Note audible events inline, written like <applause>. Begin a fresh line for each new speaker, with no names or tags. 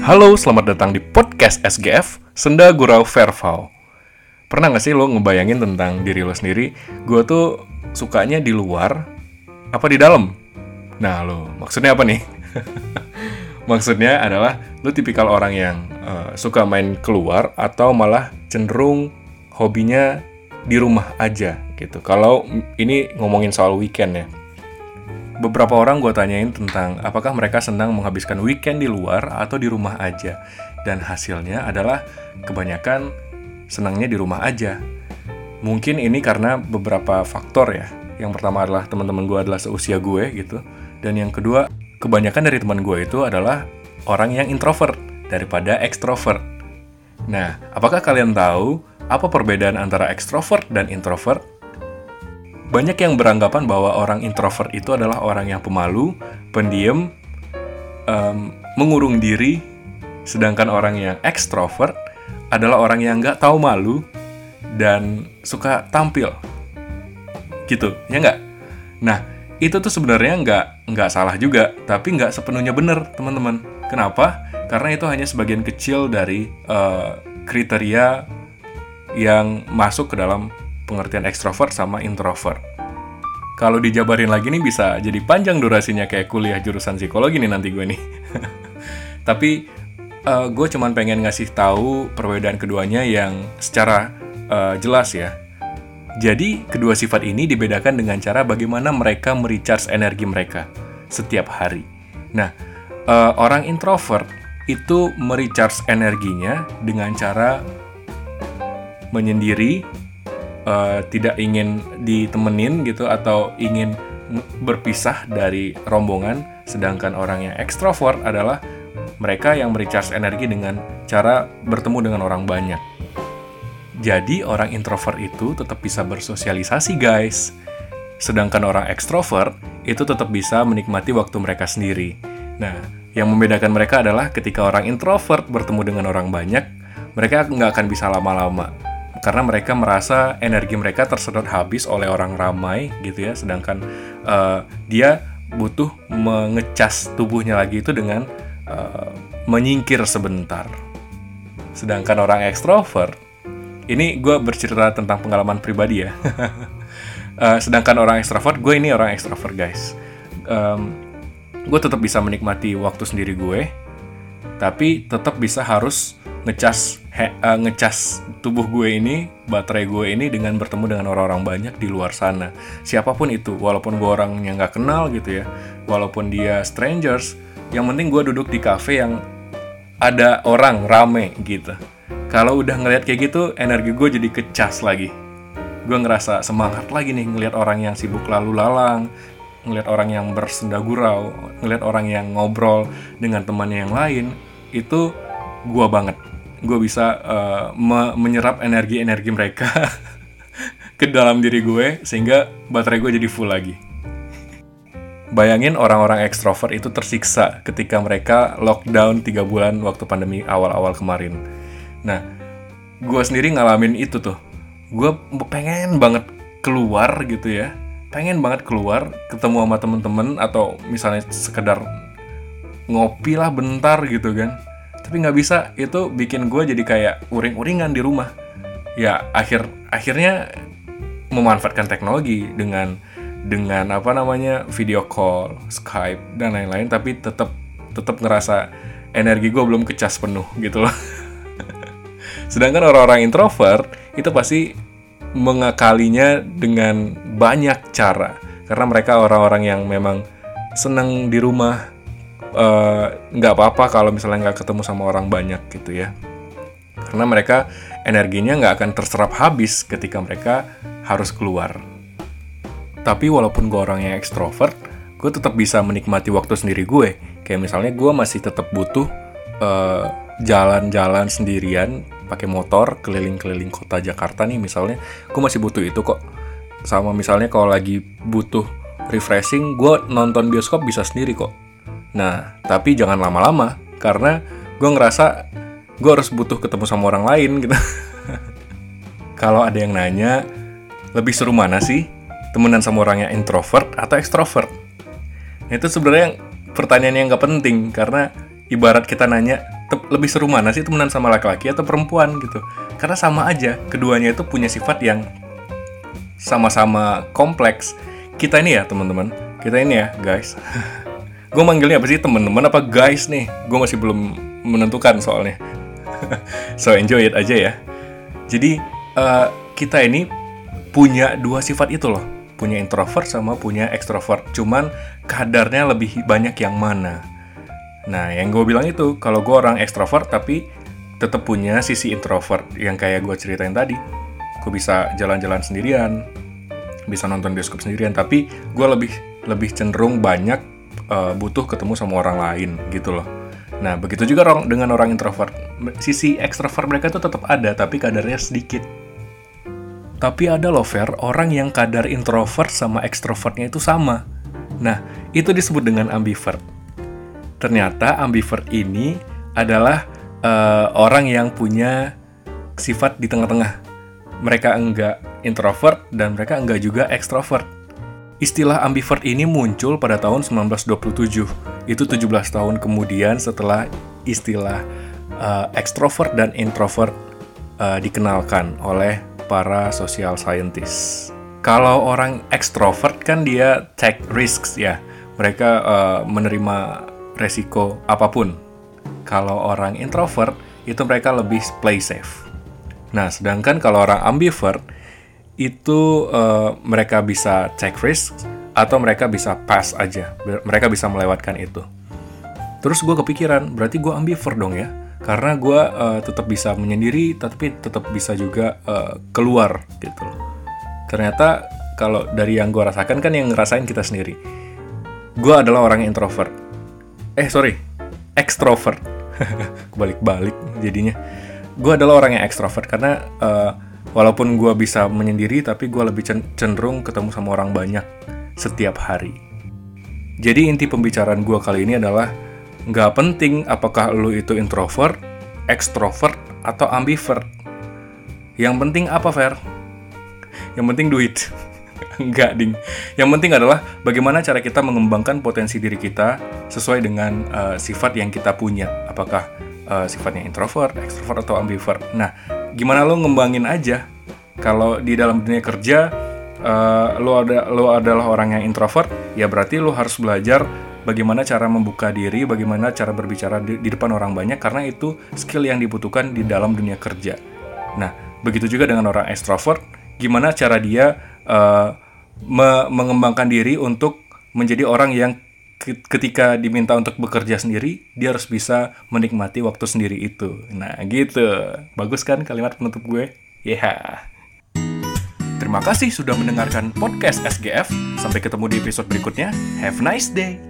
Halo, selamat datang di podcast SGF Senda Gurau Verval. Pernah gak sih lo ngebayangin tentang diri lo sendiri? Gue tuh sukanya di luar apa di dalam? Nah lo, maksudnya apa nih? <laughs> maksudnya adalah lo tipikal orang yang uh, suka main keluar atau malah cenderung hobinya di rumah aja gitu. Kalau ini ngomongin soal weekend ya beberapa orang gue tanyain tentang apakah mereka senang menghabiskan weekend di luar atau di rumah aja. Dan hasilnya adalah kebanyakan senangnya di rumah aja. Mungkin ini karena beberapa faktor ya. Yang pertama adalah teman-teman gue adalah seusia gue gitu. Dan yang kedua, kebanyakan dari teman gue itu adalah orang yang introvert daripada ekstrovert. Nah, apakah kalian tahu apa perbedaan antara ekstrovert dan introvert? Banyak yang beranggapan bahwa orang introvert itu adalah orang yang pemalu, pendiam, um, mengurung diri, sedangkan orang yang ekstrovert adalah orang yang nggak tahu malu dan suka tampil. Gitu, ya nggak? Nah, itu tuh sebenarnya nggak nggak salah juga, tapi nggak sepenuhnya benar, teman-teman. Kenapa? Karena itu hanya sebagian kecil dari uh, kriteria yang masuk ke dalam pengertian ekstrovert sama introvert. Kalau dijabarin lagi nih bisa jadi panjang durasinya kayak kuliah jurusan psikologi nih nanti gue nih. <laughs> Tapi uh, gue cuman pengen ngasih tahu perbedaan keduanya yang secara uh, jelas ya. Jadi kedua sifat ini dibedakan dengan cara bagaimana mereka merecharge energi mereka setiap hari. Nah, uh, orang introvert itu merecharge energinya dengan cara menyendiri uh, tidak ingin ditemenin gitu atau ingin berpisah dari rombongan sedangkan orang yang ekstrovert adalah mereka yang merecharge energi dengan cara bertemu dengan orang banyak. Jadi orang introvert itu tetap bisa bersosialisasi guys. Sedangkan orang ekstrovert itu tetap bisa menikmati waktu mereka sendiri. Nah, yang membedakan mereka adalah ketika orang introvert bertemu dengan orang banyak, mereka nggak akan bisa lama-lama karena mereka merasa energi mereka tersedot habis oleh orang ramai gitu ya. Sedangkan uh, dia butuh mengecas tubuhnya lagi itu dengan uh, menyingkir sebentar. Sedangkan orang ekstrovert ini gue bercerita tentang pengalaman pribadi ya. Uh, <laughs> sedangkan orang ekstrovert gue ini orang ekstrovert guys. Um, gue tetap bisa menikmati waktu sendiri gue tapi tetap bisa harus ngecas uh, ngecas tubuh gue ini, baterai gue ini dengan bertemu dengan orang-orang banyak di luar sana. Siapa pun itu, walaupun gue orang yang nggak kenal gitu ya, walaupun dia strangers, yang penting gue duduk di cafe yang ada orang rame gitu. Kalau udah ngeliat kayak gitu, energi gue jadi kecas lagi. Gue ngerasa semangat lagi nih ngeliat orang yang sibuk lalu lalang, ngeliat orang yang bersenda gurau, ngeliat orang yang ngobrol dengan temannya yang lain, itu gue banget gue bisa uh, me menyerap energi-energi mereka <laughs> ke dalam diri gue sehingga baterai gue jadi full lagi. Bayangin orang-orang ekstrovert itu tersiksa ketika mereka lockdown 3 bulan waktu pandemi awal-awal kemarin. Nah, gue sendiri ngalamin itu tuh. Gue pengen banget keluar gitu ya. Pengen banget keluar, ketemu sama temen-temen atau misalnya sekedar ngopi lah bentar gitu kan tapi nggak bisa itu bikin gue jadi kayak uring-uringan di rumah. Ya akhir akhirnya memanfaatkan teknologi dengan dengan apa namanya video call Skype dan lain-lain tapi tetap tetap ngerasa energi gue belum kecas penuh gitu loh. <laughs> Sedangkan orang-orang introvert itu pasti mengakalinya dengan banyak cara. Karena mereka orang-orang yang memang senang di rumah nggak uh, apa-apa kalau misalnya nggak ketemu sama orang banyak gitu ya. Karena mereka energinya nggak akan terserap habis ketika mereka harus keluar. Tapi walaupun gue orang yang ekstrovert gue tetap bisa menikmati waktu sendiri gue. Kayak misalnya gue masih tetap butuh uh, jalan-jalan sendirian pakai motor keliling-keliling kota Jakarta nih misalnya gue masih butuh itu kok. Sama misalnya kalau lagi butuh refreshing gue nonton bioskop bisa sendiri kok Nah, tapi jangan lama-lama karena gue ngerasa gue harus butuh ketemu sama orang lain gitu. <laughs> Kalau ada yang nanya, lebih seru mana sih? Temenan sama orang yang introvert atau extrovert? Nah, itu sebenarnya pertanyaan yang gak penting karena ibarat kita nanya, lebih seru mana sih temenan sama laki-laki atau perempuan gitu karena sama aja keduanya itu punya sifat yang sama-sama kompleks kita ini ya teman-teman kita ini ya guys <laughs> gue manggilnya apa sih? Teman-teman apa guys nih? Gue masih belum menentukan soalnya. <laughs> So enjoy it aja ya. Jadi uh, kita ini punya dua sifat itu loh. Punya introvert sama punya extrovert. Cuman kadarnya lebih banyak yang mana? Nah, yang gue bilang itu, kalau gue orang ekstrovert tapi tetap punya sisi introvert yang kayak gue ceritain tadi. Gue bisa jalan-jalan sendirian, bisa nonton bioskop sendirian, tapi gue lebih lebih cenderung banyak uh, butuh ketemu sama orang lain gitu loh. Nah, begitu juga orang, dengan orang introvert. Sisi ekstrovert mereka itu tetap ada, tapi kadarnya sedikit. Tapi ada loh, Fer, orang yang kadar introvert sama ekstrovertnya itu sama. Nah, itu disebut dengan ambivert ternyata ambivert ini adalah uh, orang yang punya sifat di tengah-tengah. Mereka enggak introvert dan mereka enggak juga ekstrovert. Istilah ambivert ini muncul pada tahun 1927. Itu 17 tahun kemudian setelah istilah uh, extrovert dan introvert uh, dikenalkan oleh para social scientist. Kalau orang extrovert kan dia take risks ya. Mereka uh, menerima resiko apa pun. Kalau orang introvert, itu mereka lebih play safe. Nah, sedangkan kalau orang ambivert, itu uh, mereka bisa take risk atau mereka bisa pass aja. Mereka bisa melewatkan itu. Terus gue kepikiran, berarti gue ambivert dong ya? Karena gue uh, tetap bisa menyendiri, tapi tetap bisa juga uh, keluar gitu. Ternyata kalau dari yang gue rasakan kan yang ngerasain kita sendiri. Gue adalah orang introvert eh sorry ekstrovert <laughs> balik-balik jadinya gue adalah orang yang ekstrovert karena uh, walaupun gue bisa menyendiri tapi gue lebih cenderung ketemu sama orang banyak setiap hari jadi inti pembicaraan gue kali ini adalah nggak penting apakah lu itu introvert, ekstrovert, atau ambivert. Yang penting apa, Fer? Yang penting duit. <laughs> Enggak, ding. Yang penting adalah bagaimana cara kita mengembangkan potensi diri kita sesuai dengan uh, sifat yang kita punya. Apakah uh, sifatnya introvert, extrovert, atau ambivert. Nah, gimana lo ngembangin aja? Kalau di dalam dunia kerja, uh, lo, ada, lo adalah orang yang introvert, ya berarti lo harus belajar bagaimana cara membuka diri, bagaimana cara berbicara di, di depan orang banyak, karena itu skill yang dibutuhkan di dalam dunia kerja. Nah, begitu juga dengan orang extrovert, gimana cara dia uh, me mengembangkan diri untuk menjadi orang yang ketika diminta untuk bekerja sendiri, dia harus bisa menikmati waktu sendiri itu. Nah, gitu. Bagus kan kalimat penutup gue? Yeah. Terima kasih sudah mendengarkan podcast SGF. Sampai ketemu di episode berikutnya. Have a nice day.